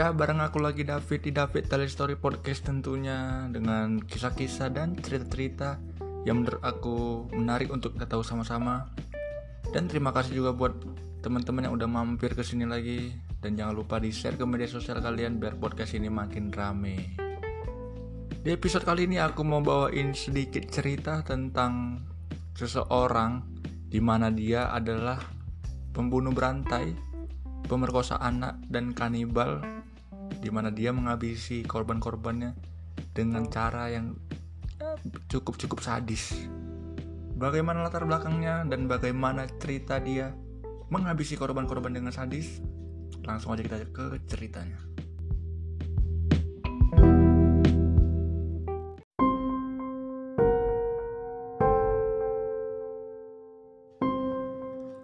Ya, bareng aku lagi David di David Story Podcast tentunya dengan kisah-kisah dan cerita-cerita yang menurut aku menarik untuk kita tahu sama-sama. Dan terima kasih juga buat teman-teman yang udah mampir ke sini lagi dan jangan lupa di-share ke media sosial kalian biar podcast ini makin rame. Di episode kali ini aku mau bawain sedikit cerita tentang seseorang di mana dia adalah pembunuh berantai, pemerkosa anak dan kanibal di mana dia menghabisi korban-korbannya dengan cara yang cukup-cukup sadis. Bagaimana latar belakangnya dan bagaimana cerita dia menghabisi korban-korban dengan sadis? Langsung aja kita ke ceritanya.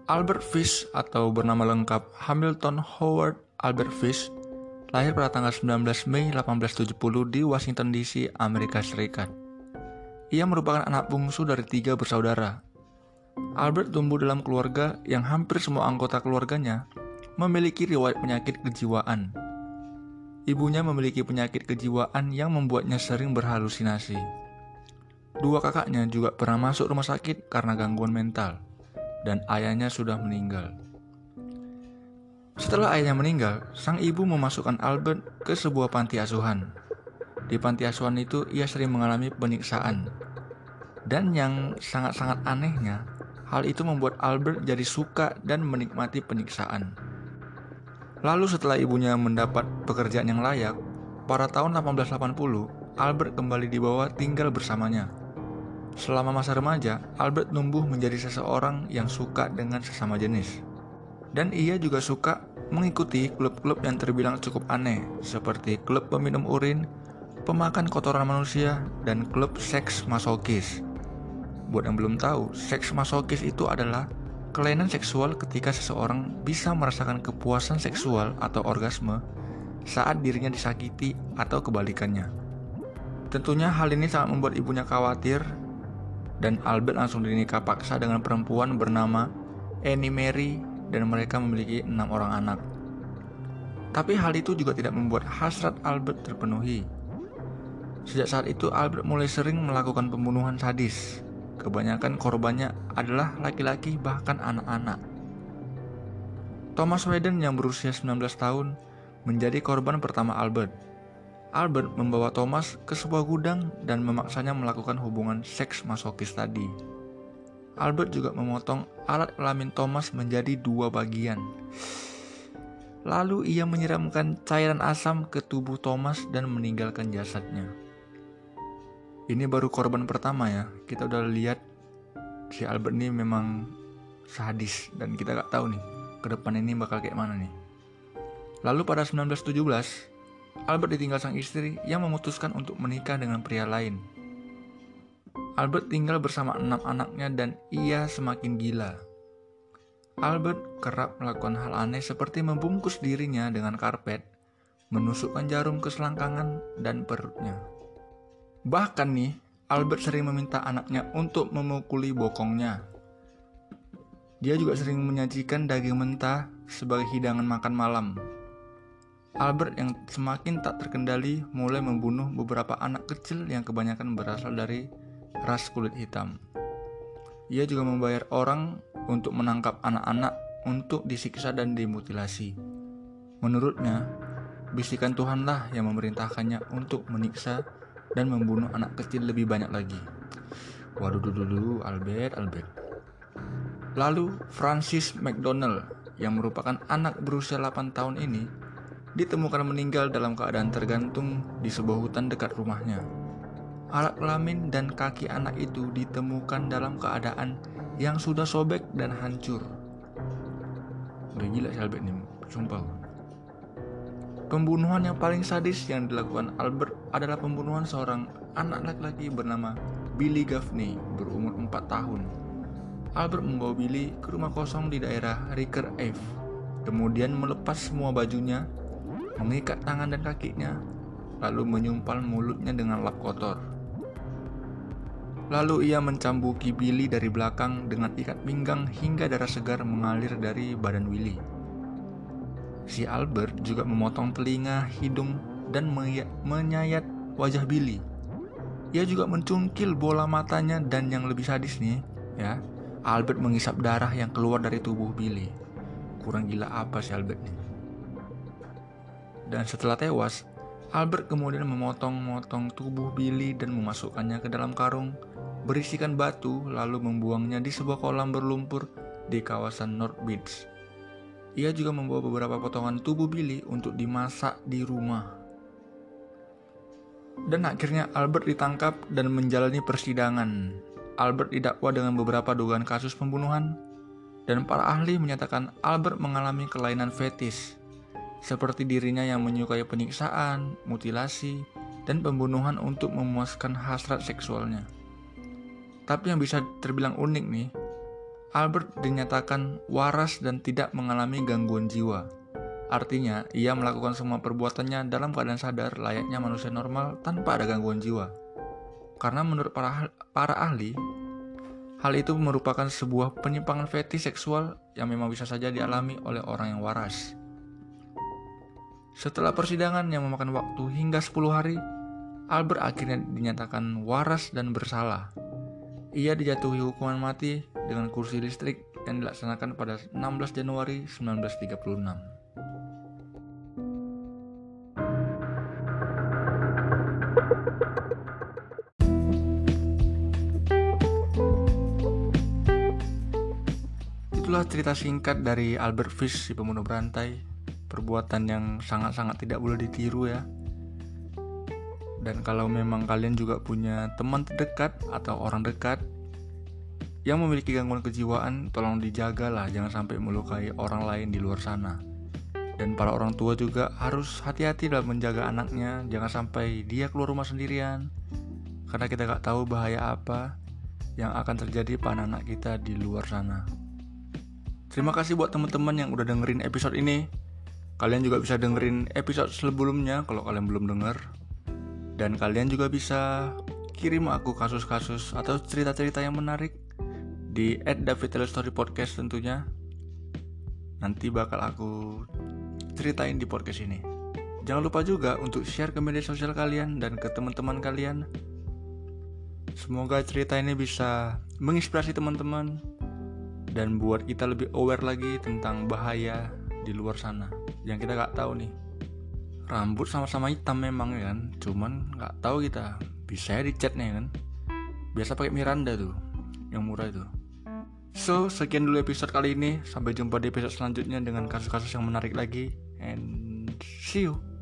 Albert Fish atau bernama lengkap Hamilton Howard Albert Fish lahir pada tanggal 19 Mei 1870 di Washington DC, Amerika Serikat. Ia merupakan anak bungsu dari tiga bersaudara. Albert tumbuh dalam keluarga yang hampir semua anggota keluarganya memiliki riwayat penyakit kejiwaan. Ibunya memiliki penyakit kejiwaan yang membuatnya sering berhalusinasi. Dua kakaknya juga pernah masuk rumah sakit karena gangguan mental, dan ayahnya sudah meninggal. Setelah ayahnya meninggal, sang ibu memasukkan Albert ke sebuah panti asuhan. Di panti asuhan itu ia sering mengalami penyiksaan. Dan yang sangat-sangat anehnya, hal itu membuat Albert jadi suka dan menikmati penyiksaan. Lalu setelah ibunya mendapat pekerjaan yang layak, pada tahun 1880, Albert kembali dibawa tinggal bersamanya. Selama masa remaja, Albert tumbuh menjadi seseorang yang suka dengan sesama jenis dan ia juga suka mengikuti klub-klub yang terbilang cukup aneh, seperti klub peminum urin, pemakan kotoran manusia, dan klub seks masokis. Buat yang belum tahu, seks masokis itu adalah kelainan seksual ketika seseorang bisa merasakan kepuasan seksual atau orgasme saat dirinya disakiti atau kebalikannya. Tentunya hal ini sangat membuat ibunya khawatir dan Albert langsung dinikah paksa dengan perempuan bernama Annie Mary dan mereka memiliki enam orang anak. Tapi hal itu juga tidak membuat hasrat Albert terpenuhi. Sejak saat itu Albert mulai sering melakukan pembunuhan sadis. Kebanyakan korbannya adalah laki-laki bahkan anak-anak. Thomas Whedon yang berusia 19 tahun menjadi korban pertama Albert. Albert membawa Thomas ke sebuah gudang dan memaksanya melakukan hubungan seks masokis tadi. Albert juga memotong alat kelamin Thomas menjadi dua bagian. Lalu ia menyiramkan cairan asam ke tubuh Thomas dan meninggalkan jasadnya. Ini baru korban pertama ya. Kita udah lihat si Albert ini memang sadis dan kita gak tahu nih ke depan ini bakal kayak mana nih. Lalu pada 1917, Albert ditinggal sang istri yang memutuskan untuk menikah dengan pria lain Albert tinggal bersama enam anaknya dan ia semakin gila. Albert kerap melakukan hal aneh seperti membungkus dirinya dengan karpet, menusukkan jarum ke selangkangan dan perutnya. Bahkan nih, Albert sering meminta anaknya untuk memukuli bokongnya. Dia juga sering menyajikan daging mentah sebagai hidangan makan malam. Albert yang semakin tak terkendali mulai membunuh beberapa anak kecil yang kebanyakan berasal dari ras kulit hitam. Ia juga membayar orang untuk menangkap anak-anak untuk disiksa dan dimutilasi. Menurutnya, bisikan Tuhanlah yang memerintahkannya untuk menyiksa dan membunuh anak kecil lebih banyak lagi. Waduh dulu dulu Albert Albert. Lalu Francis McDonald yang merupakan anak berusia 8 tahun ini ditemukan meninggal dalam keadaan tergantung di sebuah hutan dekat rumahnya. Alat kelamin dan kaki anak itu ditemukan dalam keadaan yang sudah sobek dan hancur. Udah gila si Albert nih, sumpah. Pembunuhan yang paling sadis yang dilakukan Albert adalah pembunuhan seorang anak laki-laki bernama Billy Gaffney berumur 4 tahun. Albert membawa Billy ke rumah kosong di daerah Ricker Ave, kemudian melepas semua bajunya, mengikat tangan dan kakinya, lalu menyumpal mulutnya dengan lap kotor. Lalu ia mencambuki Billy dari belakang dengan ikat pinggang hingga darah segar mengalir dari badan Willy. si Albert juga memotong telinga, hidung, dan menyayat wajah Billy. Ia juga mencungkil bola matanya dan yang lebih sadis nih, ya, Albert mengisap darah yang keluar dari tubuh Billy. Kurang gila apa si Albert nih? Dan setelah tewas, Albert kemudian memotong-motong tubuh Billy dan memasukkannya ke dalam karung, berisikan batu, lalu membuangnya di sebuah kolam berlumpur di kawasan North Beach. Ia juga membawa beberapa potongan tubuh Billy untuk dimasak di rumah. Dan akhirnya Albert ditangkap dan menjalani persidangan. Albert didakwa dengan beberapa dugaan kasus pembunuhan, dan para ahli menyatakan Albert mengalami kelainan fetis seperti dirinya yang menyukai penyiksaan, mutilasi, dan pembunuhan untuk memuaskan hasrat seksualnya. Tapi yang bisa terbilang unik nih, Albert dinyatakan waras dan tidak mengalami gangguan jiwa. Artinya, ia melakukan semua perbuatannya dalam keadaan sadar layaknya manusia normal tanpa ada gangguan jiwa. Karena menurut para, para ahli, hal itu merupakan sebuah penyimpangan fetis seksual yang memang bisa saja dialami oleh orang yang waras. Setelah persidangan yang memakan waktu hingga 10 hari, Albert akhirnya dinyatakan waras dan bersalah. Ia dijatuhi hukuman mati dengan kursi listrik yang dilaksanakan pada 16 Januari 1936. Itulah cerita singkat dari Albert Fish, si pembunuh berantai perbuatan yang sangat-sangat tidak boleh ditiru ya. Dan kalau memang kalian juga punya teman terdekat atau orang dekat yang memiliki gangguan kejiwaan tolong dijaga lah jangan sampai melukai orang lain di luar sana. Dan para orang tua juga harus hati-hati dalam menjaga anaknya jangan sampai dia keluar rumah sendirian. Karena kita gak tahu bahaya apa yang akan terjadi pada anak kita di luar sana. Terima kasih buat teman-teman yang udah dengerin episode ini Kalian juga bisa dengerin episode sebelumnya kalau kalian belum denger. Dan kalian juga bisa kirim aku kasus-kasus atau cerita-cerita yang menarik di @davidtelstory podcast tentunya. Nanti bakal aku ceritain di podcast ini. Jangan lupa juga untuk share ke media sosial kalian dan ke teman-teman kalian. Semoga cerita ini bisa menginspirasi teman-teman dan buat kita lebih aware lagi tentang bahaya di luar sana yang kita nggak tahu nih. Rambut sama-sama hitam memang ya kan. Cuman nggak tahu kita. Bisa ya dicat nih kan. Biasa pakai Miranda tuh yang murah itu. So sekian dulu episode kali ini. Sampai jumpa di episode selanjutnya dengan kasus-kasus yang menarik lagi. And see you